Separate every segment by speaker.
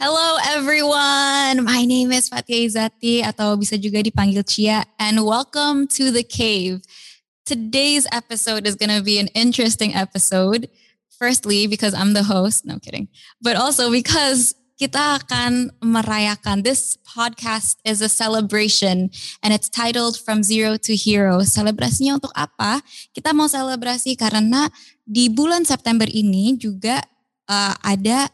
Speaker 1: Hello everyone, my name is Fatia Izati atau bisa juga dipanggil Chia and welcome to The Cave. Today's episode is going to be an interesting episode. Firstly, because I'm the host, no kidding, but also because kita akan merayakan this podcast is a celebration and it's titled From Zero to Hero. Selebrasinya untuk apa? Kita mau selebrasi karena di bulan September ini juga uh, ada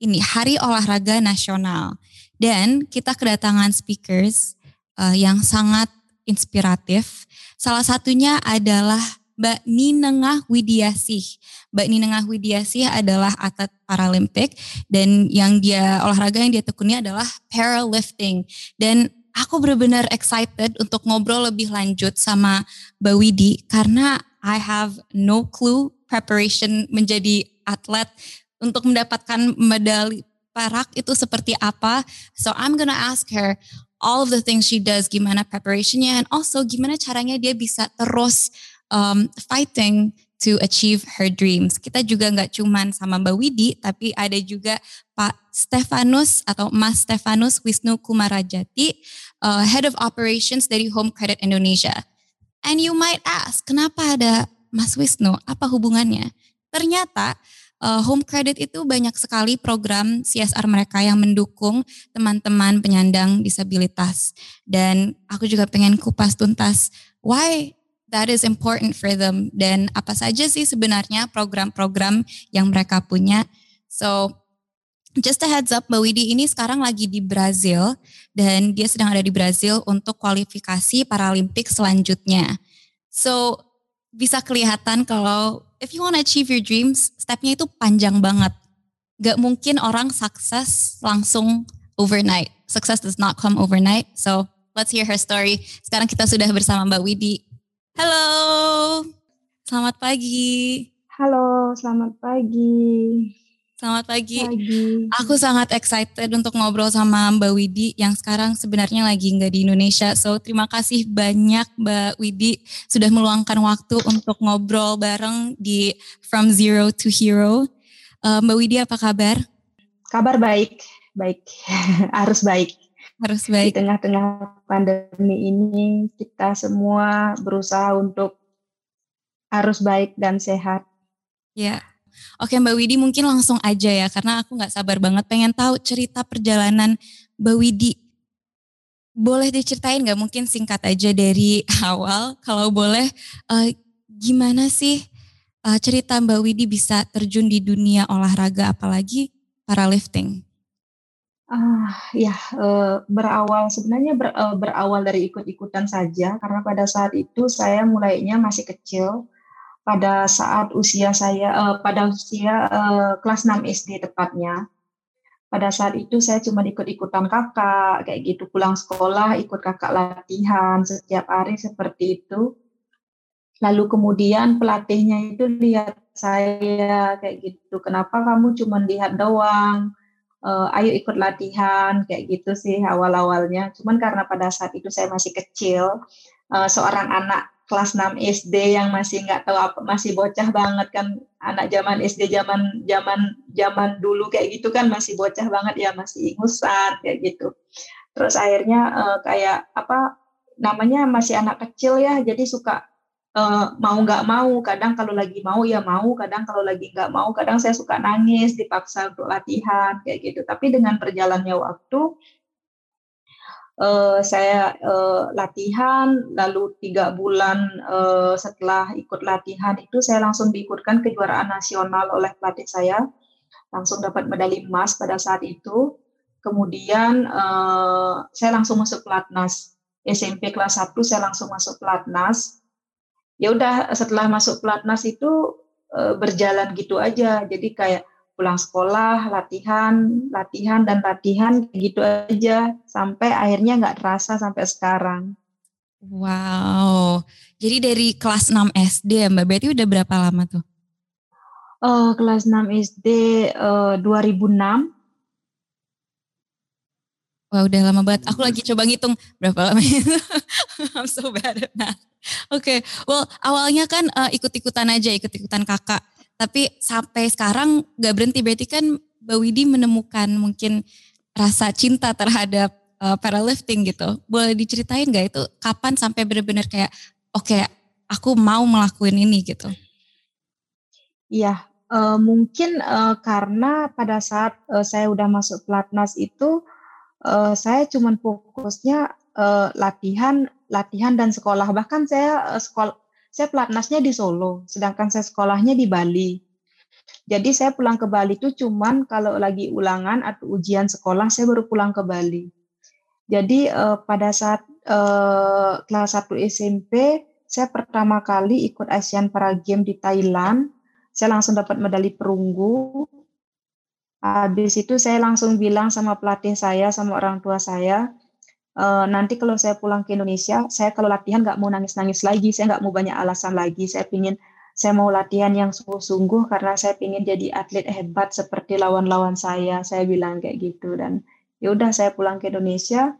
Speaker 1: ini Hari Olahraga Nasional dan kita kedatangan speakers uh, yang sangat inspiratif. Salah satunya adalah Mbak Ninengah Widiasih. Mbak Ninengah Widiasih adalah atlet Paralimpik dan yang dia olahraga yang dia tekuni adalah powerlifting. Dan aku benar-benar excited untuk ngobrol lebih lanjut sama Mbak Widi karena I have no clue preparation menjadi atlet untuk mendapatkan medali perak itu seperti apa. So I'm gonna ask her all of the things she does, gimana preparationnya, and also gimana caranya dia bisa terus um, fighting to achieve her dreams. Kita juga nggak cuman sama Mbak Widi, tapi ada juga Pak Stefanus atau Mas Stefanus Wisnu Kumarajati, uh, Head of Operations dari Home Credit Indonesia. And you might ask, kenapa ada Mas Wisnu? Apa hubungannya? Ternyata uh, home credit itu banyak sekali program CSR mereka yang mendukung teman-teman penyandang disabilitas. Dan aku juga pengen kupas tuntas why that is important for them dan apa saja sih sebenarnya program-program yang mereka punya. So just a heads up Mbak Widi ini sekarang lagi di Brazil dan dia sedang ada di Brazil untuk kualifikasi Paralimpik selanjutnya. So bisa kelihatan kalau if you want to achieve your dreams, stepnya itu panjang banget. Gak mungkin orang sukses langsung overnight. Success does not come overnight. So let's hear her story. Sekarang kita sudah bersama Mbak Widi. Halo, selamat pagi.
Speaker 2: Halo, selamat pagi.
Speaker 1: Selamat pagi. pagi. Aku sangat excited untuk ngobrol sama Mbak Widi yang sekarang sebenarnya lagi nggak di Indonesia. So terima kasih banyak Mbak Widi sudah meluangkan waktu untuk ngobrol bareng di From Zero to Hero. Uh, Mbak Widi apa kabar?
Speaker 2: Kabar baik, baik. Harus baik.
Speaker 1: Harus baik.
Speaker 2: Di tengah-tengah pandemi ini kita semua berusaha untuk harus baik dan sehat.
Speaker 1: Ya. Oke Mbak Widi mungkin langsung aja ya karena aku nggak sabar banget pengen tahu cerita perjalanan Mbak Widi. Boleh diceritain nggak mungkin singkat aja dari awal kalau boleh uh, gimana sih uh, cerita Mbak Widi bisa terjun di dunia olahraga apalagi lifting?
Speaker 2: Ah ya uh, berawal sebenarnya ber, uh, berawal dari ikut-ikutan saja karena pada saat itu saya mulainya masih kecil pada saat usia saya uh, pada usia uh, kelas 6 SD tepatnya. Pada saat itu saya cuma ikut-ikutan kakak kayak gitu pulang sekolah ikut kakak latihan setiap hari seperti itu. Lalu kemudian pelatihnya itu lihat saya kayak gitu, kenapa kamu cuma lihat doang? Uh, ayo ikut latihan kayak gitu sih awal-awalnya. Cuman karena pada saat itu saya masih kecil, uh, seorang anak kelas 6 SD yang masih nggak tahu apa masih bocah banget kan. Anak zaman SD zaman zaman zaman dulu kayak gitu kan masih bocah banget ya masih ingusan kayak gitu. Terus akhirnya uh, kayak apa namanya masih anak kecil ya jadi suka uh, mau nggak mau kadang kalau lagi mau ya mau kadang kalau lagi nggak mau kadang saya suka nangis dipaksa untuk latihan kayak gitu. Tapi dengan berjalannya waktu uh, saya uh, latihan, lalu tiga bulan uh, setelah ikut latihan itu saya langsung diikutkan kejuaraan nasional oleh pelatih saya, langsung dapat medali emas pada saat itu. Kemudian uh, saya langsung masuk pelatnas SMP kelas 1 saya langsung masuk pelatnas. Ya udah setelah masuk pelatnas itu uh, berjalan gitu aja. Jadi kayak pulang sekolah, latihan, latihan dan latihan gitu aja sampai akhirnya nggak terasa sampai sekarang.
Speaker 1: Wow, jadi dari kelas 6 SD ya Mbak, berarti udah berapa lama tuh?
Speaker 2: Oh, kelas 6 SD uh, 2006.
Speaker 1: Wah udah lama banget. Aku lagi coba ngitung berapa lama itu. I'm so bad at math. Oke, okay. well awalnya kan uh, ikut-ikutan aja, ikut-ikutan kakak. Tapi sampai sekarang gak berhenti berarti kan Mbak Widi menemukan mungkin rasa cinta terhadap uh, powerlifting gitu. Boleh diceritain nggak itu kapan sampai benar-benar kayak oke okay, aku mau melakukan ini gitu?
Speaker 2: Iya, uh, mungkin uh, karena pada saat uh, saya udah masuk pelatnas itu uh, saya cuma fokusnya uh, latihan, latihan dan sekolah. Bahkan saya uh, sekolah saya pelatnasnya di Solo, sedangkan saya sekolahnya di Bali. Jadi saya pulang ke Bali itu cuman kalau lagi ulangan atau ujian sekolah saya baru pulang ke Bali. Jadi uh, pada saat uh, kelas 1 SMP saya pertama kali ikut Asian Para Games di Thailand. Saya langsung dapat medali perunggu. Habis itu saya langsung bilang sama pelatih saya, sama orang tua saya, uh, nanti kalau saya pulang ke Indonesia, saya kalau latihan nggak mau nangis-nangis lagi, saya nggak mau banyak alasan lagi. Saya pingin saya mau latihan yang sungguh-sungguh karena saya pingin jadi atlet hebat seperti lawan-lawan saya. Saya bilang kayak gitu dan ya udah saya pulang ke Indonesia.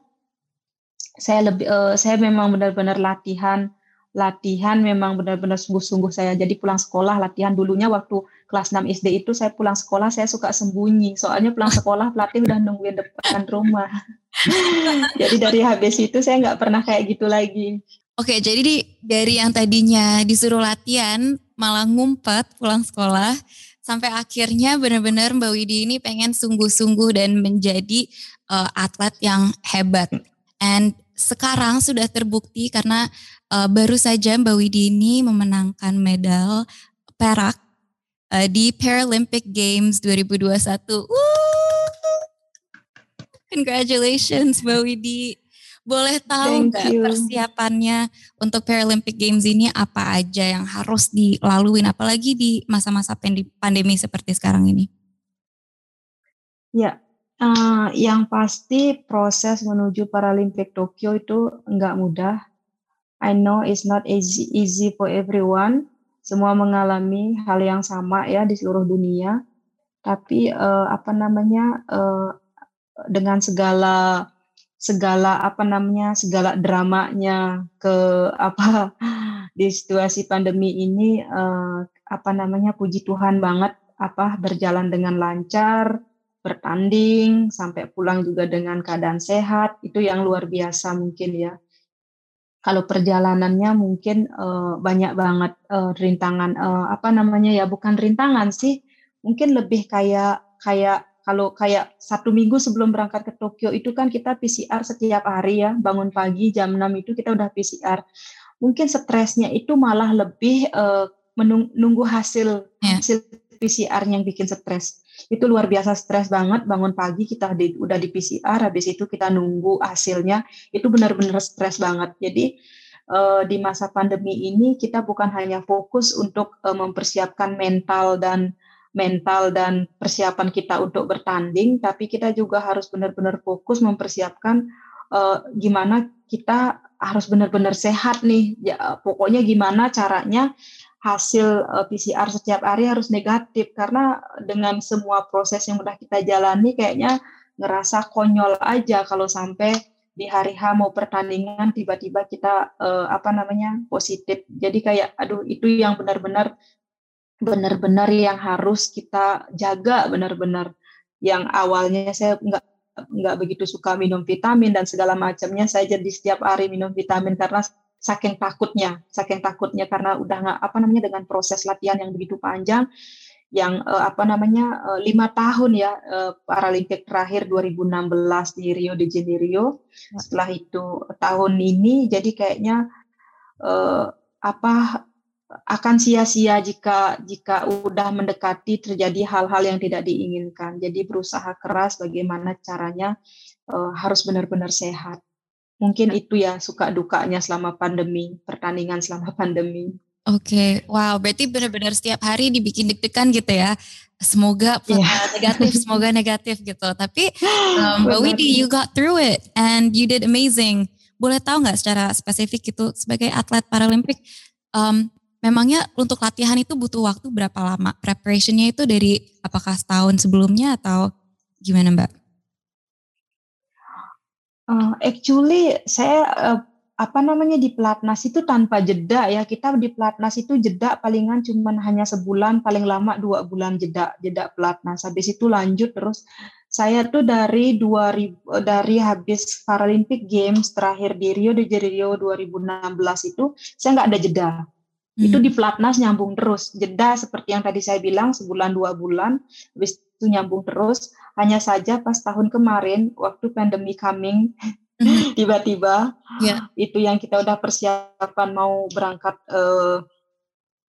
Speaker 2: Saya lebih uh, saya memang benar-benar latihan latihan memang benar-benar sungguh-sungguh saya. Jadi pulang sekolah latihan dulunya waktu kelas 6 SD itu saya pulang sekolah saya suka sembunyi. Soalnya pulang sekolah pelatih udah nungguin depan rumah. jadi dari habis itu saya nggak pernah kayak gitu lagi.
Speaker 1: Oke, jadi di, dari yang tadinya disuruh latihan malah ngumpet pulang sekolah sampai akhirnya benar-benar Mbak Widi ini pengen sungguh-sungguh dan menjadi uh, atlet yang hebat. And sekarang sudah terbukti karena uh, baru saja Mbak Widi ini memenangkan medal perak uh, di Paralympic Games 2021. Woo! Congratulations Mbak Widi. Boleh tahu nggak persiapannya untuk Paralympic Games ini apa aja yang harus dilalui, apalagi di masa-masa pandemi seperti sekarang ini?
Speaker 2: Ya, uh, yang pasti proses menuju Paralympic Tokyo itu nggak mudah. I know it's not easy, easy for everyone. Semua mengalami hal yang sama ya di seluruh dunia. Tapi uh, apa namanya uh, dengan segala segala apa namanya segala dramanya ke apa di situasi pandemi ini uh, apa namanya puji Tuhan banget apa berjalan dengan lancar bertanding sampai pulang juga dengan keadaan sehat itu yang luar biasa mungkin ya kalau perjalanannya mungkin uh, banyak banget uh, rintangan uh, apa namanya ya bukan rintangan sih mungkin lebih kayak kayak kalau kayak satu minggu sebelum berangkat ke Tokyo itu kan kita PCR setiap hari ya, bangun pagi jam 6 itu kita udah PCR. Mungkin stresnya itu malah lebih uh, menunggu hasil yeah. hasil PCR yang bikin stres. Itu luar biasa stres banget bangun pagi kita di, udah di PCR habis itu kita nunggu hasilnya itu benar-benar stres banget. Jadi uh, di masa pandemi ini kita bukan hanya fokus untuk uh, mempersiapkan mental dan mental dan persiapan kita untuk bertanding, tapi kita juga harus benar-benar fokus mempersiapkan uh, gimana kita harus benar-benar sehat nih. Ya, pokoknya gimana caranya hasil eh, PCR setiap hari harus negatif karena dengan semua proses yang udah kita jalani kayaknya ngerasa konyol aja kalau sampai di hari H mau pertandingan tiba-tiba kita uh, apa namanya positif. Jadi kayak aduh itu yang benar-benar benar-benar yang harus kita jaga benar-benar yang awalnya saya nggak nggak begitu suka minum vitamin dan segala macamnya saya jadi setiap hari minum vitamin karena saking takutnya saking takutnya karena udah nggak apa namanya dengan proses latihan yang begitu panjang yang uh, apa namanya uh, lima tahun ya uh, Paralimpik terakhir 2016 di Rio de Janeiro setelah itu tahun ini jadi kayaknya uh, apa akan sia-sia jika jika udah mendekati terjadi hal-hal yang tidak diinginkan. Jadi berusaha keras bagaimana caranya uh, harus benar-benar sehat. Mungkin itu ya suka dukanya selama pandemi, pertandingan selama pandemi.
Speaker 1: Oke, okay. wow, berarti benar-benar setiap hari dibikin deg-degan gitu ya. Semoga yeah. negatif, semoga negatif gitu. Tapi um, Mbak Widi, you got through it and you did amazing. Boleh tahu nggak secara spesifik itu sebagai atlet Paralimpik, um, memangnya untuk latihan itu butuh waktu berapa lama? Preparationnya itu dari apakah setahun sebelumnya atau gimana Mbak?
Speaker 2: Uh, actually saya uh, apa namanya di pelatnas itu tanpa jeda ya. Kita di pelatnas itu jeda palingan cuma hanya sebulan paling lama dua bulan jeda jeda pelatnas habis itu lanjut terus. Saya tuh dari 2000 dari habis Paralympic Games terakhir di Rio de Janeiro 2016 itu saya nggak ada jeda. Hmm. itu di pelatnas nyambung terus. Jeda seperti yang tadi saya bilang sebulan dua bulan. Habis itu nyambung terus hanya saja pas tahun kemarin waktu pandemi coming Mm-hmm. tiba-tiba yeah. itu yang kita udah persiapan mau berangkat uh,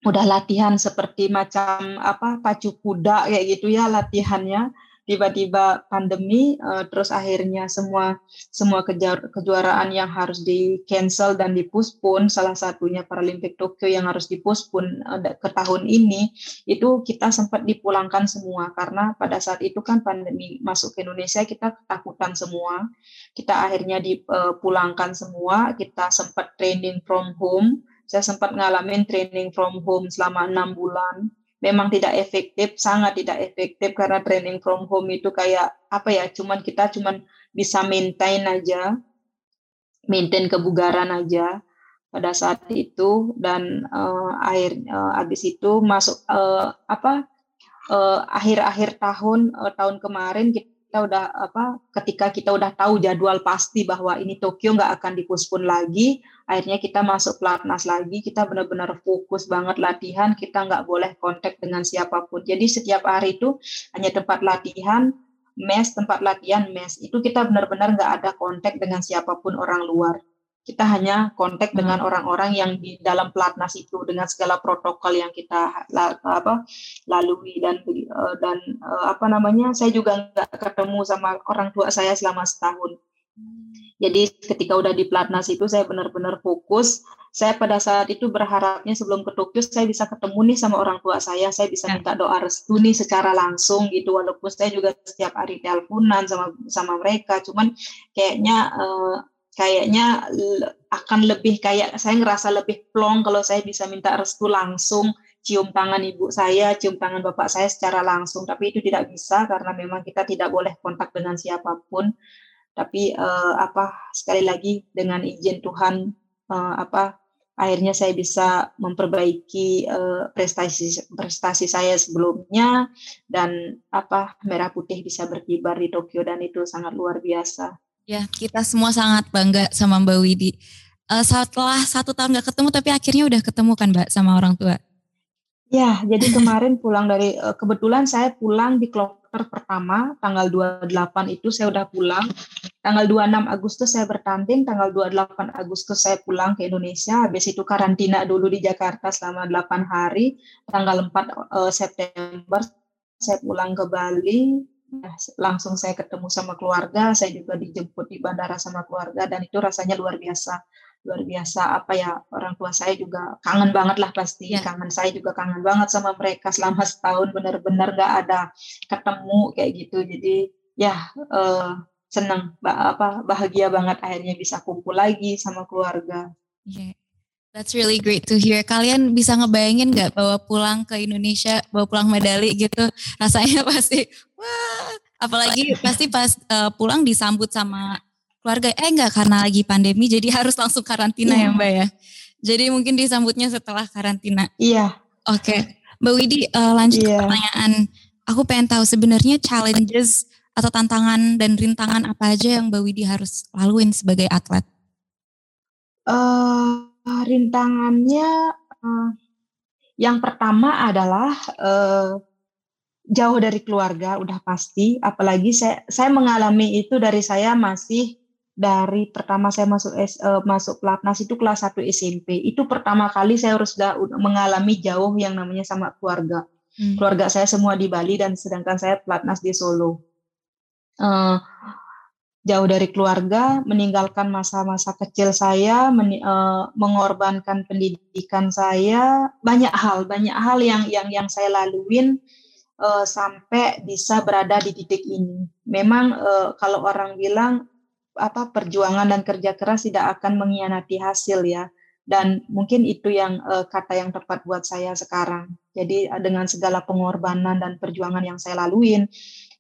Speaker 2: udah latihan seperti macam apa pacu kuda kayak gitu ya latihannya tiba-tiba pandemi uh, terus akhirnya semua semua kejar, kejuaraan yang harus di cancel dan dipuspun salah satunya Paralimpik Tokyo yang harus dipuspun uh, ke tahun ini itu kita sempat dipulangkan semua. Karena pada saat itu kan pandemi masuk ke Indonesia kita ketakutan semua. Kita akhirnya dipulangkan uh, semua. Kita sempat training from home. Saya sempat ngalamin training from home selama enam bulan memang tidak efektif, sangat tidak efektif karena training from home itu kayak apa ya, cuman kita cuman bisa maintain aja, maintain kebugaran aja pada saat itu dan uh, akhir uh, habis itu masuk uh, apa akhir-akhir uh, tahun uh, tahun kemarin kita kita udah apa ketika kita udah tahu jadwal pasti bahwa ini Tokyo nggak akan dipospon lagi akhirnya kita masuk pelatnas lagi kita benar-benar fokus banget latihan kita nggak boleh kontak dengan siapa pun. Jadi setiap hari itu hanya tempat latihan mes tempat latihan mes. Itu kita benar-benar nggak ada kontak dengan siapa pun orang luar kita hanya kontak hmm. dengan orang-orang yang di dalam pelatnas itu dengan segala protokol yang kita apa lalui dan eh, dan eh, apa namanya saya juga nggak ketemu sama orang tua saya selama setahun hmm. jadi ketika udah di pelatnas itu saya benar-benar fokus saya pada saat itu berharapnya sebelum ke Tokyo saya bisa ketemu nih sama orang tua saya saya bisa ya. minta doa restu nih secara langsung gitu walaupun saya juga setiap hari teleponan sama sama mereka cuman kayaknya uh, kayaknya akan lebih kayak saya ngerasa lebih plong kalau saya bisa minta restu langsung cium tangan ibu saya, cium tangan bapak saya secara langsung. Tapi itu tidak bisa karena memang kita tidak boleh kontak dengan siapa pun. Tapi uh, apa sekali lagi dengan izin Tuhan uh, apa akhirnya saya bisa memperbaiki uh, prestasi prestasi saya sebelumnya dan apa merah putih bisa berkibar di Tokyo dan itu sangat luar biasa.
Speaker 1: Ya, kita semua sangat bangga sama Mbak Widi. Uh, setelah satu tahun gak ketemu, tapi akhirnya udah ketemu kan Mbak sama orang tua?
Speaker 2: Ya, jadi kemarin pulang dari, uh, kebetulan saya pulang di kloter pertama, tanggal 28 itu saya udah pulang. Tanggal 26 Agustus saya bertanding, tanggal 28 Agustus saya pulang ke Indonesia, habis itu karantina dulu di Jakarta selama 8 hari. Tanggal 4 uh, eh, September saya pulang ke Bali, langsung saya ketemu sama keluarga, saya juga dijemput di bandara sama keluarga dan itu rasanya luar biasa. Luar biasa apa ya orang tua saya juga kangen banget lah pasti. Ya. Kangen saya juga kangen banget sama mereka selama setahun benar-benar gak ada ketemu kayak gitu. Jadi ya eh, senang apa bahagia banget akhirnya bisa kumpul lagi sama keluarga.
Speaker 1: Yeah. That's really great to hear. Kalian bisa ngebayangin nggak bawa pulang ke Indonesia, bawa pulang medali gitu, rasanya pasti wah. Apalagi pasti pas uh, pulang disambut sama keluarga. Eh enggak karena lagi pandemi, jadi harus langsung karantina yeah. ya Mbak ya. Jadi mungkin disambutnya setelah karantina.
Speaker 2: Iya. Yeah.
Speaker 1: Oke, okay. Mbak Widi uh, lanjut yeah. ke pertanyaan. Aku pengen tahu sebenarnya challenges atau tantangan dan rintangan apa aja yang Mbak Widi harus laluin sebagai atlet?
Speaker 2: Uh, Uh, rintangannya uh, yang pertama adalah uh, jauh dari keluarga udah pasti. Apalagi saya saya mengalami itu dari saya masih dari pertama saya masuk S, uh, masuk pelatnas itu kelas 1 SMP itu pertama kali saya harus mengalami jauh yang namanya sama keluarga. Hmm. keluarga saya semua di Bali dan sedangkan saya pelatnas di Solo. Uh, jauh dari keluarga, meninggalkan masa-masa kecil saya, men, uh, mengorbankan pendidikan saya, banyak hal, banyak hal yang yang yang saya laluin uh, sampai bisa berada di titik ini. Memang uh, kalau orang bilang apa perjuangan dan kerja keras tidak akan mengkhianati hasil ya. Dan mungkin itu yang uh, kata yang tepat buat saya sekarang. Jadi dengan segala pengorbanan dan perjuangan yang saya laluin,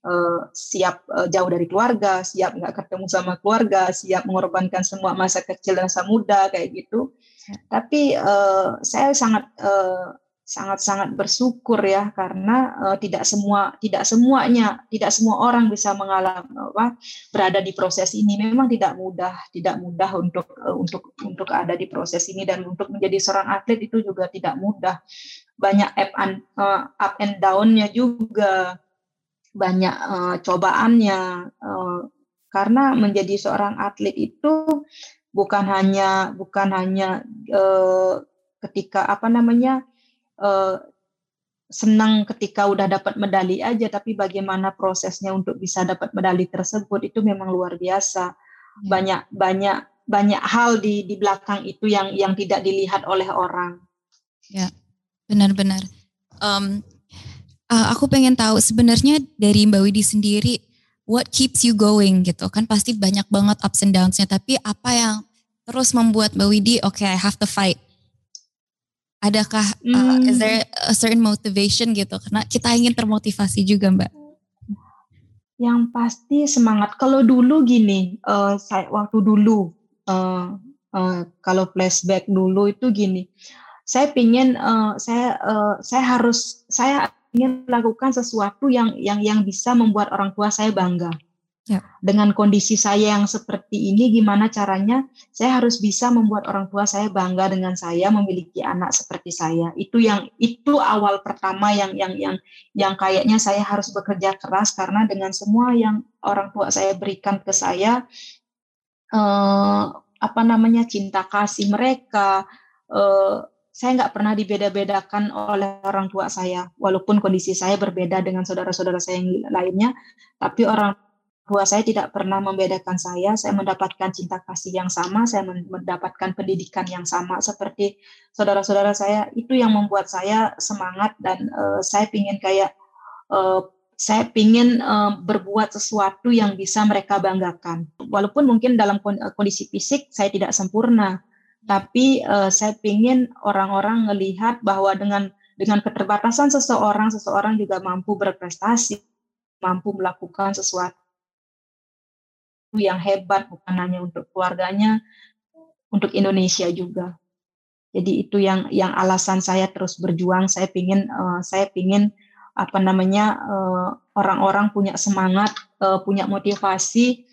Speaker 2: uh, siap uh, jauh dari keluarga, siap nggak ketemu sama keluarga, siap mengorbankan semua masa kecil dan masa muda kayak gitu. Ya. Tapi uh, saya sangat uh, sangat-sangat bersyukur ya karena uh, tidak semua tidak semuanya tidak semua orang bisa mengalami apa berada di proses ini memang tidak mudah tidak mudah untuk uh, untuk untuk ada di proses ini dan untuk menjadi seorang atlet itu juga tidak mudah banyak up and uh, up and down-nya juga banyak uh, cobaannya uh, karena menjadi seorang atlet itu bukan hanya bukan hanya uh, ketika apa namanya uh, senang ketika udah dapat medali aja, tapi bagaimana prosesnya untuk bisa dapat medali tersebut itu memang luar biasa. Ya. Banyak banyak banyak hal di di belakang itu yang yang tidak dilihat oleh orang.
Speaker 1: Ya, benar-benar. Um, uh, aku pengen tahu sebenarnya dari Mbak Widi sendiri, what keeps you going gitu kan pasti banyak banget ups and downs-nya, tapi apa yang terus membuat Mbak Widi, oke okay, I have to fight, Adakah uh, is there hmm. a certain motivation gitu? Karena kita ingin termotivasi juga, Mbak.
Speaker 2: Yang pasti semangat. Kalau dulu gini, uh, saya waktu dulu uh, uh, kalau flashback dulu itu gini, saya pingin uh, saya uh, saya harus saya ingin melakukan sesuatu yang yang yang bisa membuat orang tua saya bangga. Ya. Dengan kondisi saya yang seperti ini, gimana caranya saya harus bisa membuat orang tua saya bangga dengan saya memiliki anak seperti saya. Itu yang itu awal pertama yang yang yang yang kayaknya saya harus bekerja keras karena dengan semua yang orang tua saya berikan ke saya, eh, apa namanya cinta kasih mereka. Eh, saya nggak pernah dibeda-bedakan oleh orang tua saya, walaupun kondisi saya berbeda dengan saudara-saudara saya yang lainnya, tapi orang bahwa saya tidak pernah membedakan saya, saya mendapatkan cinta kasih yang sama, saya mendapatkan pendidikan yang sama seperti saudara-saudara saya. Itu yang membuat saya semangat dan uh, saya ingin kayak uh, saya ingin uh, berbuat sesuatu yang bisa mereka banggakan. Walaupun mungkin dalam kondisi fisik saya tidak sempurna, tapi uh, saya ingin orang-orang melihat bahwa dengan dengan keterbatasan seseorang, seseorang juga mampu berprestasi, mampu melakukan sesuatu yang hebat bukan hanya untuk keluarganya, untuk Indonesia juga. Jadi itu yang yang alasan saya terus berjuang. Saya pingin uh, saya pingin apa namanya uh, orang-orang punya semangat, uh, punya motivasi,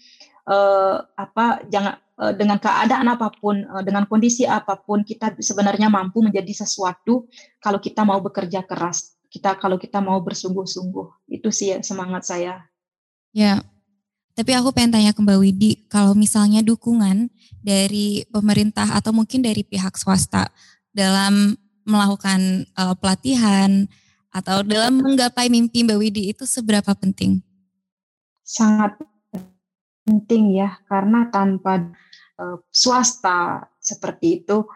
Speaker 2: uh, apa jangan uh, dengan keadaan apa pun, uh, dengan kondisi apa pun kita sebenarnya mampu menjadi sesuatu kalau kita mau bekerja keras. Kita kalau kita mau bersungguh-sungguh itu sih semangat saya.
Speaker 1: Ya, tapi aku pengen tanya ke Mbak Widi, kalau misalnya dukungan dari pemerintah atau mungkin dari pihak swasta dalam melakukan uh, pelatihan atau dalam menggapai mimpi Mbak Widi itu seberapa penting?
Speaker 2: Sangat penting ya, karena tanpa uh, swasta seperti itu,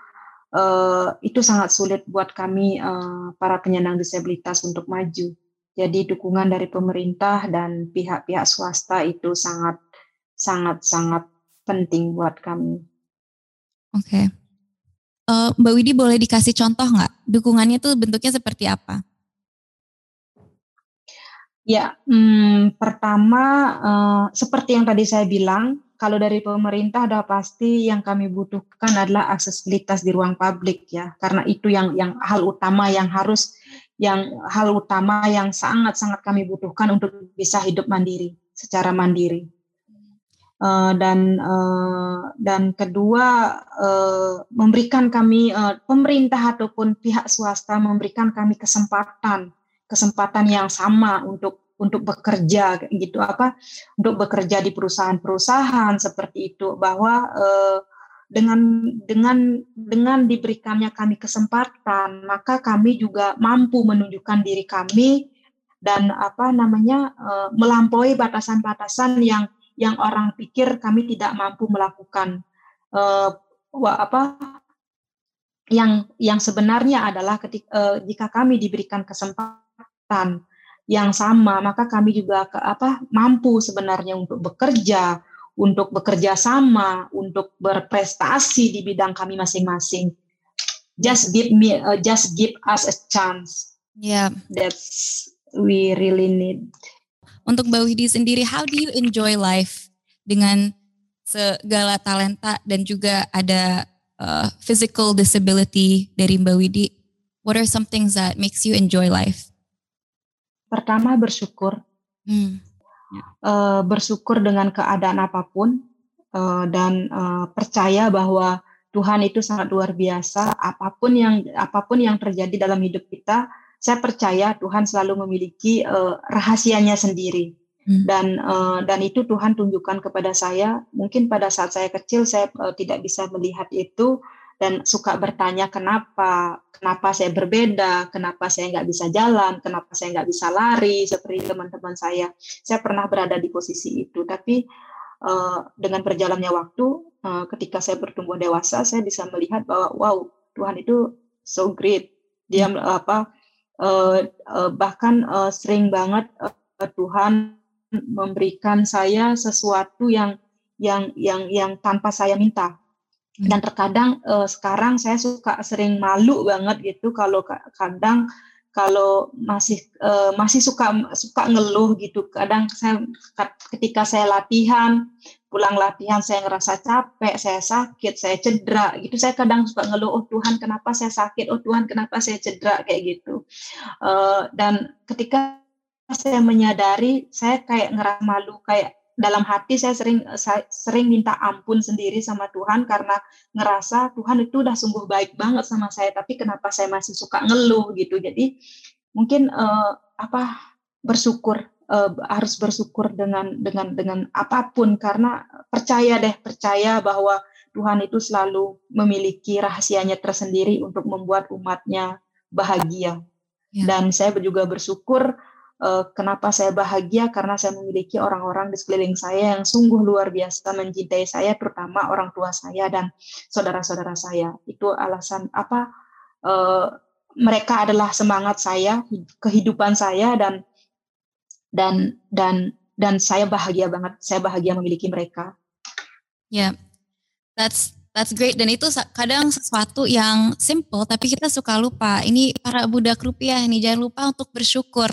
Speaker 2: uh, itu sangat sulit buat kami uh, para penyandang disabilitas untuk maju jadi dukungan dari pemerintah dan pihak-pihak swasta itu sangat sangat sangat penting buat kami.
Speaker 1: Oke. Okay. Uh, Mbak Widi boleh dikasih contoh nggak? Dukungannya tuh bentuknya seperti apa?
Speaker 2: Ya, hmm, pertama uh, seperti yang tadi saya bilang, kalau dari pemerintah sudah pasti yang kami butuhkan adalah aksesibilitas di ruang publik ya, karena itu yang yang hal utama yang harus yang hal utama yang sangat-sangat kami butuhkan untuk bisa hidup mandiri secara mandiri. Uh, dan uh, dan kedua uh, memberikan kami uh, pemerintah ataupun pihak swasta memberikan kami kesempatan kesempatan yang sama untuk untuk bekerja gitu. Apa? Untuk bekerja di perusahaan-perusahaan seperti itu bahwa uh, dengan dengan dengan diberikannya kami kesempatan maka kami juga mampu menunjukkan diri kami dan apa namanya uh, melampaui batasan-batasan yang yang orang pikir kami tidak mampu melakukan. Uh, apa yang yang sebenarnya adalah ketika uh, jika kami diberikan kesempatan yang sama maka kami juga ke, apa mampu sebenarnya untuk bekerja untuk bekerja sama, untuk berprestasi di bidang kami masing-masing. Just give me, uh, just give us a chance.
Speaker 1: Yeah,
Speaker 2: that's we really need.
Speaker 1: untuk Mbak Widi sendiri, how do you enjoy life dengan segala talenta dan juga ada uh, physical disability dari Mbak Widi? What are some things that makes you enjoy life?
Speaker 2: Pertama bersyukur. Hmm. Uh, bersyukur dengan keadaan apa pun uh, dan uh, percaya bahwa Tuhan itu sangat luar biasa. Apa pun yang apa pun yang terjadi dalam hidup kita, saya percaya Tuhan selalu memiliki uh, rahasianya sendiri. Hmm. Dan uh, dan itu Tuhan tunjukkan kepada saya. Mungkin pada saat saya kecil saya uh, tidak bisa melihat itu dan suka bertanya kenapa, kenapa saya berbeda, kenapa saya nggak bisa jalan, kenapa saya nggak bisa lari seperti teman-teman saya. Saya pernah berada di posisi itu, tapi uh, dengan berjalannya waktu, uh, ketika saya bertumbuh dewasa, saya bisa melihat bahwa wow Tuhan itu so great. Dia hmm. apa uh, uh, bahkan uh, sering banget uh, Tuhan memberikan saya sesuatu yang yang yang yang tanpa saya minta. Hmm. Dan terkadang uh, sekarang saya suka sering malu banget gitu kalau kadang kalau masih uh, masih suka suka ngeluh gitu. Kadang saya ketika saya latihan pulang latihan saya ngerasa capek saya sakit saya cedera gitu. Saya kadang suka ngeluh oh Tuhan kenapa saya sakit? Oh Tuhan kenapa saya cedera? kayak gitu. Uh, dan ketika saya menyadari saya kayak ngerasa malu kayak dalam hati saya sering saya sering minta ampun sendiri sama Tuhan karena ngerasa Tuhan itu udah sungguh baik banget sama saya tapi kenapa saya masih suka ngeluh gitu jadi mungkin uh, apa bersyukur uh, harus bersyukur dengan dengan dengan apa pun karena percaya deh percaya bahwa Tuhan itu selalu memiliki rahasianya tersendiri untuk membuat umatnya bahagia ya. dan saya juga bersyukur uh, kenapa saya bahagia? Karena saya memiliki orang-orang di sekeliling saya yang sungguh luar biasa mencintai saya terutama orang tua saya dan saudara-saudara saya. Itu alasan apa uh, mereka adalah semangat saya kehidupan saya dan dan dan dan saya bahagia banget. Saya bahagia memiliki mereka.
Speaker 1: Ya yeah, that's That's great dan itu kadang sesuatu yang simple tapi kita suka lupa. Ini para budak rupiah nih jangan lupa untuk bersyukur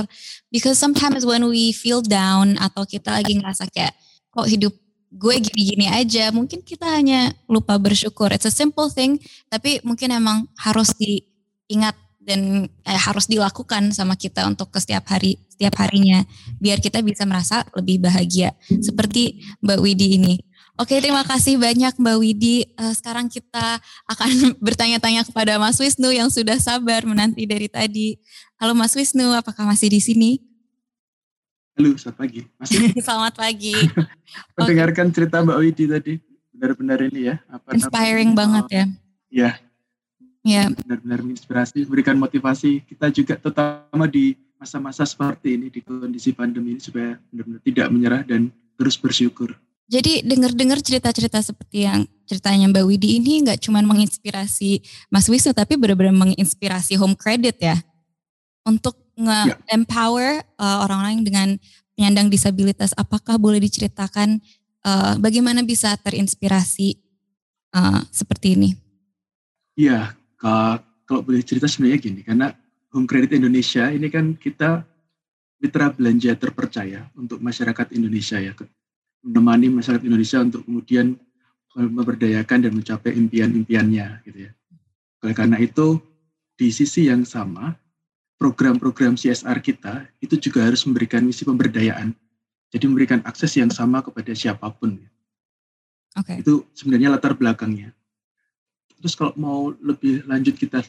Speaker 1: because sometimes when we feel down atau kita lagi ngerasa kayak kok hidup gue gini-gini aja, mungkin kita hanya lupa bersyukur. It's a simple thing tapi mungkin emang harus diingat dan eh, harus dilakukan sama kita untuk ke setiap hari setiap harinya biar kita bisa merasa lebih bahagia seperti Mbak Widi ini. Oke, terima kasih banyak Mbak Widi. Uh, sekarang kita akan bertanya-tanya kepada Mas Wisnu yang sudah sabar menanti dari tadi. Halo Mas Wisnu, apakah masih di sini?
Speaker 3: Halo, selamat pagi.
Speaker 1: Masih? selamat pagi.
Speaker 3: Mendengarkan okay. cerita Mbak Widi tadi, benar-benar ini ya.
Speaker 1: Apa Inspiring namanya? banget ya.
Speaker 3: Iya.
Speaker 1: Ya.
Speaker 3: Benar-benar menginspirasi, memberikan motivasi kita juga terutama di masa-masa seperti ini, di kondisi pandemi ini supaya benar-benar tidak menyerah dan terus bersyukur.
Speaker 1: Jadi dengar-dengar cerita-cerita seperti yang ceritanya Mbak Widi ini nggak cuma menginspirasi Mas Wisnu tapi benar-benar menginspirasi home credit ya untuk nge-empower uh, orang-orang dengan penyandang disabilitas. Apakah boleh diceritakan uh, bagaimana bisa terinspirasi uh, seperti ini?
Speaker 3: Iya, kalau boleh cerita sebenarnya gini, karena Home Credit Indonesia ini kan kita mitra belanja terpercaya untuk masyarakat Indonesia ya menemani masyarakat Indonesia untuk kemudian memberdayakan dan mencapai impian-impiannya gitu ya. Oleh karena itu di sisi yang sama program-program CSR kita itu juga harus memberikan misi pemberdayaan. Jadi memberikan akses yang sama kepada siapa pun.
Speaker 1: Okay.
Speaker 3: Itu sebenarnya latar belakangnya. Terus kalau mau lebih lanjut kita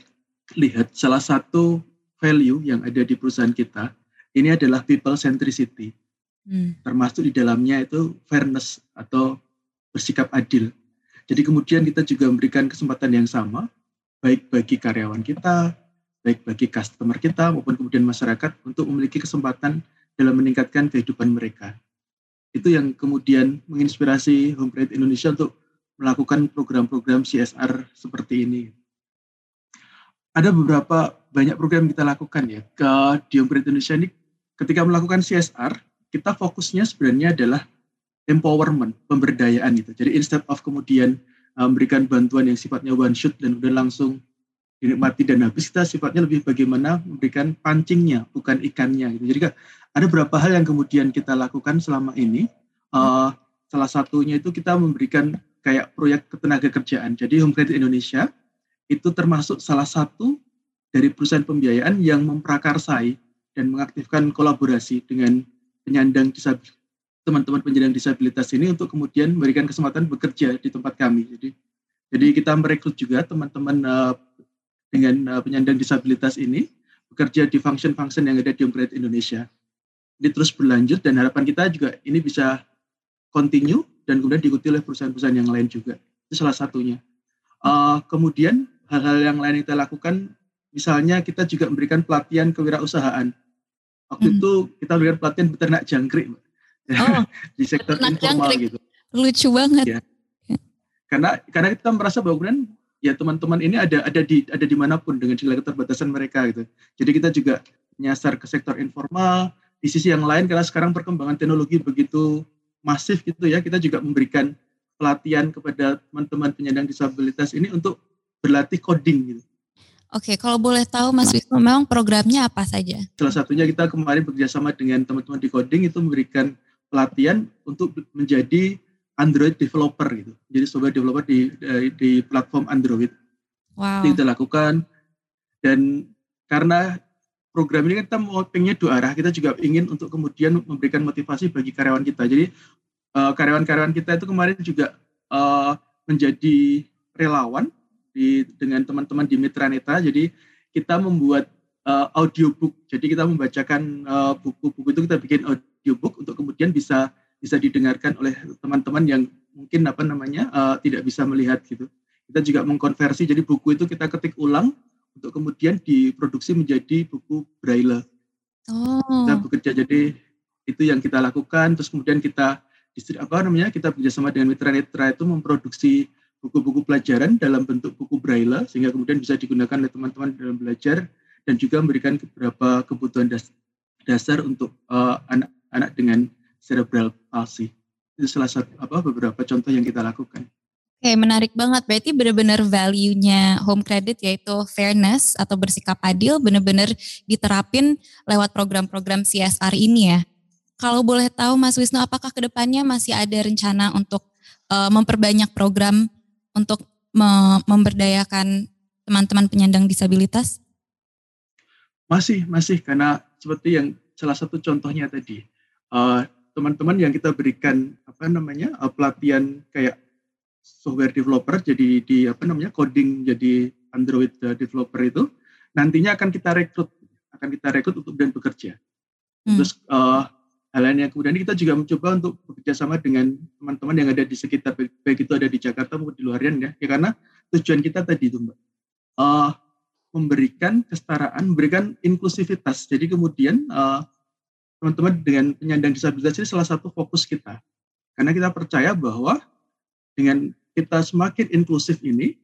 Speaker 3: lihat salah satu value yang ada di perusahaan kita ini adalah people centricity. Hmm. Termasuk di dalamnya itu fairness atau bersikap adil. Jadi kemudian kita juga memberikan kesempatan yang sama, baik bagi karyawan kita, baik bagi customer kita maupun kemudian masyarakat untuk memiliki kesempatan dalam meningkatkan kehidupan mereka. Itu yang kemudian menginspirasi Home Credit Indonesia untuk melakukan program-program CSR seperti ini. Ada beberapa banyak program yang kita lakukan ya ke di Home Credit Indonesia ini ketika melakukan CSR kita fokusnya sebenarnya adalah empowerment, pemberdayaan itu. Jadi instead of kemudian uh, memberikan bantuan yang sifatnya one shot dan udah langsung dinikmati dan habis kita sifatnya lebih bagaimana memberikan pancingnya bukan ikannya gitu. Jadi ada beberapa hal yang kemudian kita lakukan selama ini. Uh, salah satunya itu kita memberikan kayak proyek ketenaga kerjaan. Jadi Home Credit Indonesia itu termasuk salah satu dari perusahaan pembiayaan yang memprakarsai dan mengaktifkan kolaborasi dengan penyandang disabilitas teman-teman penyandang disabilitas ini untuk kemudian memberikan kesempatan bekerja di tempat kami. Jadi jadi kita merekrut juga teman-teman uh, dengan uh, penyandang disabilitas ini bekerja di function-function yang ada di Umpret Indonesia. Ini terus berlanjut dan harapan kita juga ini bisa continue dan kemudian diikuti oleh perusahaan-perusahaan yang lain juga. Itu salah satunya. Uh, kemudian hal-hal yang lain yang kita lakukan, misalnya kita juga memberikan pelatihan kewirausahaan. Waktu hmm. itu kita memberikan pelatihan beternak jangkrik, oh, di sektor informal jangkrik. gitu.
Speaker 1: Lucu banget. Ya.
Speaker 3: Karena karena kita merasa bahwa kemudian ya teman-teman ini ada ada di ada di mana pun dengan segala keterbatasan mereka gitu. Jadi kita juga nyasar ke sektor informal. Di sisi yang lain karena sekarang perkembangan teknologi begitu masif gitu ya, kita juga memberikan pelatihan kepada teman-teman penyandang disabilitas ini untuk berlatih coding gitu.
Speaker 1: Oke, kalau boleh tahu Mas Wisnu, memang programnya apa saja?
Speaker 3: Salah satunya kita kemarin bekerjasama dengan teman-teman di coding itu memberikan pelatihan untuk menjadi Android developer gitu. Jadi software developer di, di di platform Android. Wow. Itu kita lakukan dan karena program ini kan kita mau pengennya dua arah. Kita juga ingin untuk kemudian memberikan motivasi bagi karyawan kita. Jadi uh, karyawan-karyawan kita itu kemarin juga uh, menjadi relawan di dengan teman-teman di Mitra Neta. Jadi kita membuat uh, audiobook. Jadi kita membacakan buku-buku uh, itu kita bikin audiobook untuk kemudian bisa bisa didengarkan oleh teman-teman yang mungkin apa namanya uh, tidak bisa melihat gitu. Kita juga mengkonversi jadi buku itu kita ketik ulang untuk kemudian diproduksi menjadi buku braille. Oh. Kita bekerja jadi itu yang kita lakukan terus kemudian kita apa namanya kita bekerjasama dengan mitra-mitra itu memproduksi buku-buku pelajaran dalam bentuk buku braille sehingga kemudian bisa digunakan oleh teman-teman dalam belajar dan juga memberikan beberapa kebutuhan dasar untuk uh, anak-anak dengan cerebral palsy. Itu salah satu apa beberapa contoh yang kita lakukan.
Speaker 1: Oke, menarik banget. Berarti benar-benar value-nya home credit yaitu fairness atau bersikap adil benar-benar diterapin lewat program-program CSR ini ya. Kalau boleh tahu Mas Wisnu, apakah ke depannya masih ada rencana untuk uh, memperbanyak program untuk me memberdayakan teman-teman penyandang disabilitas?
Speaker 3: Masih, masih karena seperti yang salah satu contohnya tadi, uh, teman-teman yang kita berikan apa namanya uh, pelatihan kayak software developer jadi di apa namanya coding jadi Android uh, developer itu nantinya akan kita rekrut akan kita rekrut untuk dan bekerja. Hmm. Terus uh, hal lain yang kemudian kita juga mencoba untuk bekerja sama dengan teman-teman yang ada di sekitar baik itu ada di Jakarta maupun di luarian ya, ya karena tujuan kita tadi itu mbak uh, memberikan kesetaraan, memberikan inklusivitas. Jadi kemudian uh, teman-teman dengan penyandang disabilitas ini salah satu fokus kita. Karena kita percaya bahwa dengan kita semakin inklusif ini,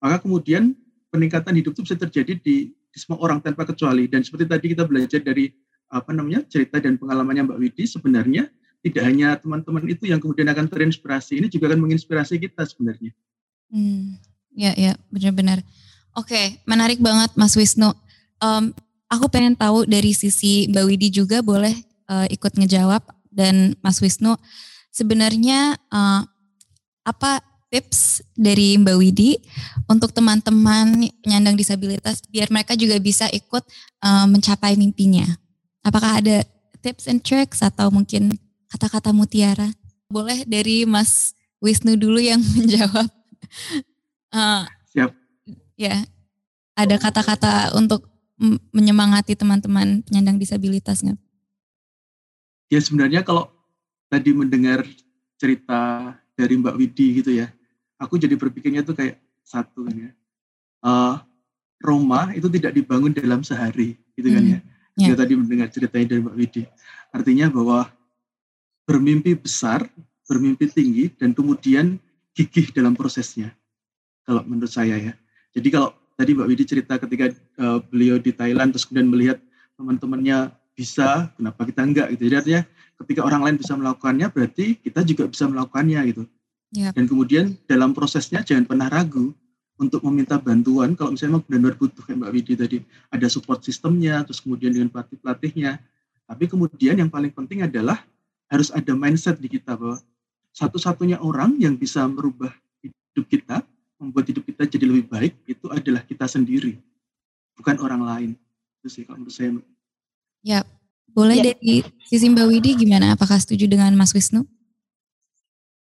Speaker 3: maka kemudian peningkatan hidup itu bisa terjadi di, di semua orang tanpa kecuali. Dan seperti tadi kita belajar dari apa namanya cerita dan pengalamannya Mbak Widi, sebenarnya tidak hanya teman-teman itu yang kemudian akan terinspirasi, ini juga akan menginspirasi kita sebenarnya.
Speaker 1: Hmm, ya, ya, benar-benar. Oke, menarik banget Mas Wisnu. Um, Aku pengen tahu dari sisi Mbak Widi juga boleh uh, ikut ngejawab dan Mas Wisnu sebenarnya uh, apa tips dari Mbak Widi untuk teman-teman penyandang disabilitas biar mereka juga bisa ikut uh, mencapai mimpinya. Apakah ada tips and tricks atau mungkin kata-kata mutiara? Boleh dari Mas Wisnu dulu yang menjawab.
Speaker 3: Uh, Siap.
Speaker 1: Ya, ada kata-kata untuk menyemangati teman-teman penyandang disabilitas nggak?
Speaker 3: Ya sebenarnya kalau tadi mendengar cerita dari Mbak Widi gitu ya, aku jadi berpikirnya tuh kayak satu kan ya. Uh, Roma itu tidak dibangun dalam sehari, gitu kan hmm, ya. Ya. tadi mendengar ceritanya dari Mbak Widi. Artinya bahwa bermimpi besar, bermimpi tinggi, dan kemudian gigih dalam prosesnya. Kalau menurut saya ya. Jadi kalau tadi Mbak Widi cerita ketika uh, beliau di Thailand terus kemudian melihat teman-temannya bisa, kenapa kita enggak gitu. Jadi artinya ketika orang lain bisa melakukannya berarti kita juga bisa melakukannya gitu. Yep. Dan kemudian dalam prosesnya jangan pernah ragu untuk meminta bantuan. Kalau misalnya memang benar-benar butuh kayak Mbak Widi tadi ada support sistemnya terus kemudian dengan pelatih-pelatihnya. Tapi kemudian yang paling penting adalah harus ada mindset di kita bahwa satu-satunya orang yang bisa merubah hidup kita membuat hidup kita jadi lebih baik itu adalah kita sendiri bukan orang lain. Itu sih kalau menurut saya
Speaker 1: ya boleh ya. dari sisi Mbak Widi gimana? Apakah setuju dengan Mas Wisnu?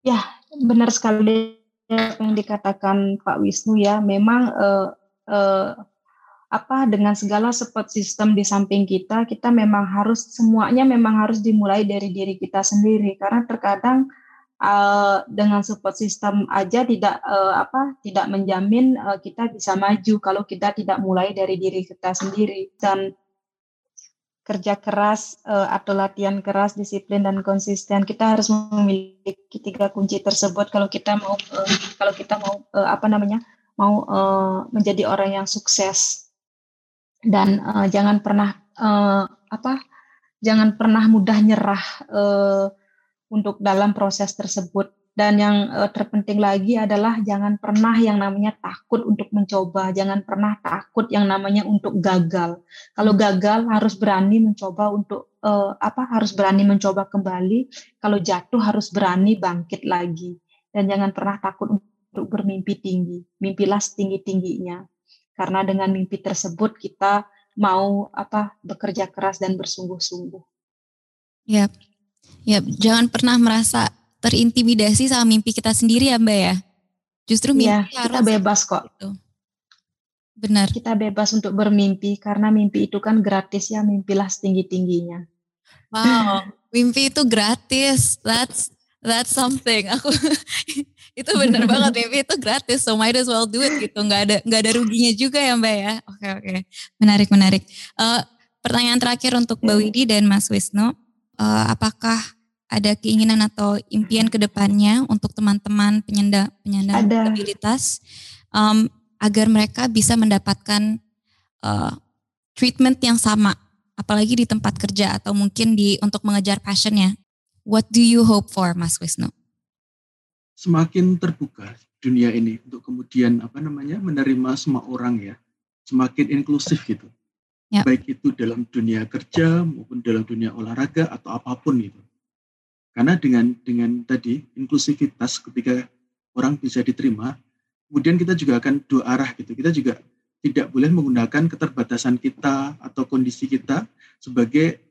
Speaker 2: Ya benar sekali yang dikatakan Pak Wisnu ya, memang uh, uh, apa dengan segala support system di samping kita, kita memang harus semuanya memang harus dimulai dari diri kita sendiri. Karena terkadang uh, dengan support system aja tidak uh, apa tidak menjamin uh, kita bisa maju kalau kita tidak mulai dari diri kita sendiri. Dan kerja keras uh, atau latihan keras, disiplin dan konsisten. Kita harus memiliki tiga kunci tersebut kalau kita mau uh, kalau kita mau uh, apa namanya mau uh, menjadi orang yang sukses dan uh, jangan pernah uh, apa jangan pernah mudah nyerah uh, untuk dalam proses tersebut dan yang uh, terpenting lagi adalah jangan pernah yang namanya takut untuk mencoba, jangan pernah takut yang namanya untuk gagal. Kalau hmm. gagal harus berani mencoba untuk uh, apa? Harus berani mencoba kembali. Kalau jatuh harus berani bangkit lagi. Dan jangan pernah takut untuk bermimpi tinggi. Mimpilah setinggi-tingginya. Karena dengan mimpi tersebut kita mau apa? bekerja keras dan bersungguh-sungguh.
Speaker 1: Ya. Ya, jangan pernah merasa terintimidasi sama mimpi kita sendiri ya Mbak ya. Justru mimpi ya,
Speaker 2: kita bebas kok. Gitu.
Speaker 1: Benar.
Speaker 2: Kita bebas untuk bermimpi karena mimpi itu kan gratis ya, mimpilah setinggi-tingginya.
Speaker 1: Wow, mimpi itu gratis. That's that's something. Aku itu benar banget mimpi itu gratis, so might as well do it gitu. Nggak ada nggak ada ruginya juga ya Mbak ya. Oke okay, oke, okay. menarik menarik. Uh, pertanyaan terakhir untuk Mbak Widi dan Mas Wisnu, uh, apakah ada keinginan atau impian ke depannya untuk teman-teman penyandang penyandang disabilitas um, agar mereka bisa mendapatkan uh, treatment yang sama apalagi di tempat kerja atau mungkin di untuk mengejar passionnya. What do you hope for Mas Wisnu?
Speaker 3: Semakin terbuka dunia ini untuk kemudian apa namanya menerima semua orang ya. Semakin inklusif gitu. Ya. baik itu dalam dunia kerja maupun dalam dunia olahraga atau apa pun itu karena dengan dengan tadi inklusivitas ketika orang bisa diterima, kemudian kita juga akan dua arah gitu. Kita juga tidak boleh menggunakan keterbatasan kita atau kondisi kita sebagai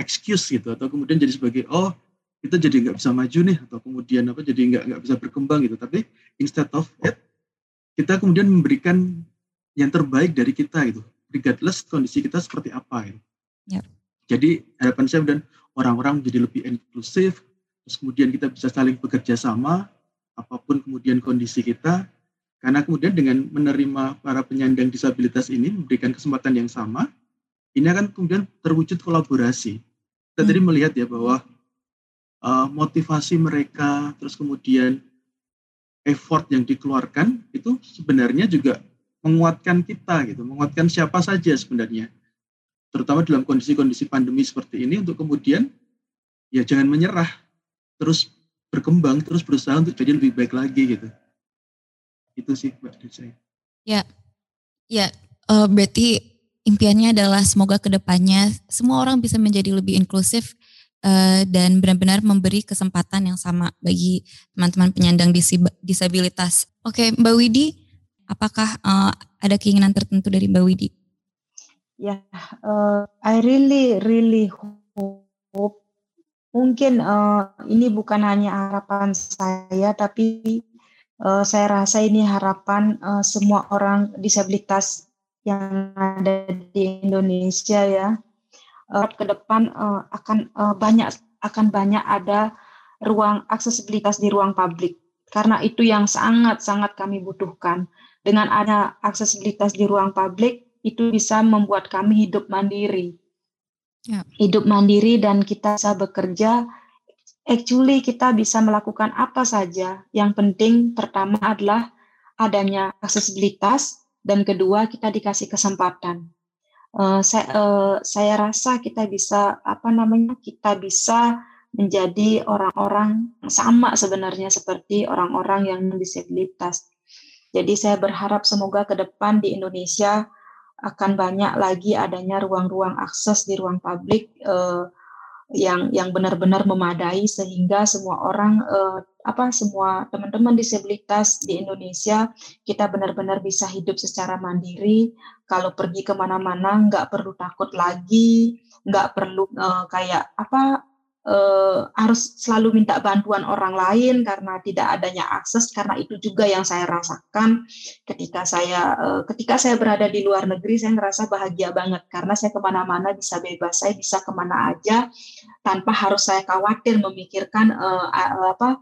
Speaker 3: excuse gitu atau kemudian jadi sebagai oh kita jadi nggak bisa maju nih atau kemudian apa jadi nggak nggak bisa berkembang gitu tapi instead of it kita kemudian memberikan yang terbaik dari kita gitu regardless kondisi kita seperti apa gitu. Yep. Jadi harapan saya dan orang-orang menjadi lebih inklusif, terus kemudian kita bisa saling bekerja sama, apa pun kemudian kondisi kita, karena kemudian dengan menerima para penyandang disabilitas ini, memberikan kesempatan yang sama, ini akan kemudian terwujud kolaborasi. Kita hmm. tadi melihat ya bahwa uh, motivasi mereka, terus kemudian effort yang dikeluarkan itu sebenarnya juga menguatkan kita gitu, menguatkan siapa saja sebenarnya terutama dalam kondisi-kondisi pandemi seperti ini untuk kemudian ya jangan menyerah, terus berkembang, terus berusaha untuk jadi lebih baik lagi gitu. Itu sih Mbak saya.
Speaker 1: Ya, ya uh, berarti impiannya adalah semoga ke depannya semua orang bisa menjadi lebih inklusif uh, dan benar-benar memberi kesempatan yang sama bagi teman-teman penyandang disabilitas. Oke, Mbak Widi, apakah uh, ada keinginan tertentu dari Mbak Widi?
Speaker 2: Ya, uh, I really really hope mungkin uh, ini bukan hanya harapan saya, tapi uh, saya rasa ini harapan uh, semua orang disabilitas yang ada di Indonesia ya. Uh, ke depan uh, akan uh, banyak akan banyak ada ruang aksesibilitas di ruang publik karena itu yang sangat sangat kami butuhkan. Dengan ada aksesibilitas di ruang publik, itu bisa membuat kami hidup mandiri. Ya. Hidup mandiri dan kita bisa bekerja. Actually kita bisa melakukan apa saja. Yang penting pertama adalah adanya aksesibilitas dan kedua kita dikasih kesempatan. Uh, saya, uh, saya rasa kita bisa apa namanya kita bisa menjadi orang-orang sama sebenarnya seperti orang-orang yang disabilitas Jadi saya berharap semoga ke depan di Indonesia akan banyak lagi adanya ruang-ruang akses di ruang publik uh, yang yang benar-benar memadai sehingga semua orang uh, apa semua teman-teman disabilitas di Indonesia kita benar-benar bisa hidup secara mandiri. Kalau pergi ke mana-mana nggak perlu takut lagi nggak perlu uh, kayak apa uh, harus selalu minta bantuan orang lain karena tidak adanya akses karena itu juga yang saya rasakan ketika saya uh, ketika saya berada di luar negeri saya ngerasa bahagia banget karena saya ke mana-mana bisa bebas saya bisa ke mana aja tanpa harus saya khawatir memikirkan uh, apa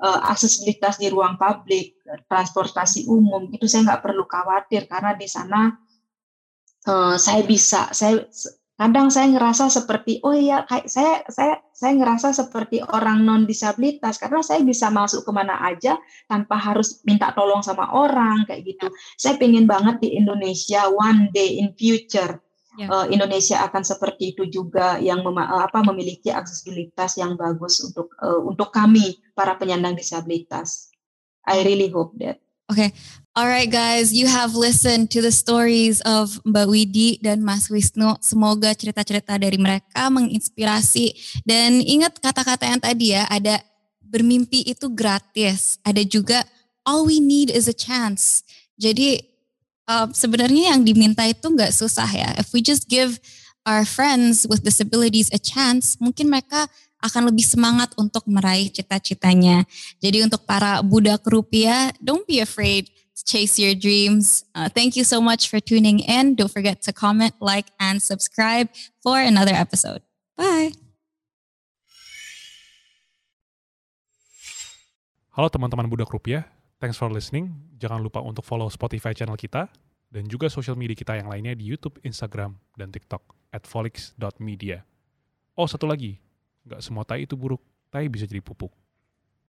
Speaker 2: uh, aksesibilitas di ruang publik transportasi umum itu saya nggak perlu khawatir karena di sana uh, saya bisa saya kadang saya ngerasa seperti oh iya kayak saya saya saya ngerasa seperti orang non disabilitas karena saya bisa masuk ke mana aja tanpa harus minta tolong sama orang kayak gitu. Saya pengen banget di Indonesia one day in future. Yeah. Ya. uh, Indonesia akan seperti itu juga yang mem apa memiliki aksesibilitas yang bagus untuk uh, untuk kami para penyandang disabilitas. I really hope that.
Speaker 1: Okay, All right, guys, you have listened to the stories of Mbak Widi dan Mas Wisnu. Semoga cerita-cerita dari mereka menginspirasi. Dan ingat kata-kata yang tadi ya, ada bermimpi itu gratis. Ada juga all we need is a chance. Jadi uh, sebenarnya yang diminta itu nggak susah ya. If we just give our friends with disabilities a chance, mungkin mereka akan lebih semangat untuk meraih cita-citanya. Jadi untuk para budak rupiah, don't be afraid chase your dreams. Uh, thank you so much for tuning in. Don't forget to comment, like, and subscribe for another episode. Bye.
Speaker 4: Halo teman-teman Budak Rupiah, thanks for listening. Jangan lupa untuk follow Spotify channel kita dan juga social media kita yang lainnya di YouTube, Instagram, dan TikTok at folix.media. Oh, satu lagi, nggak semua tai itu buruk, tai bisa jadi pupuk.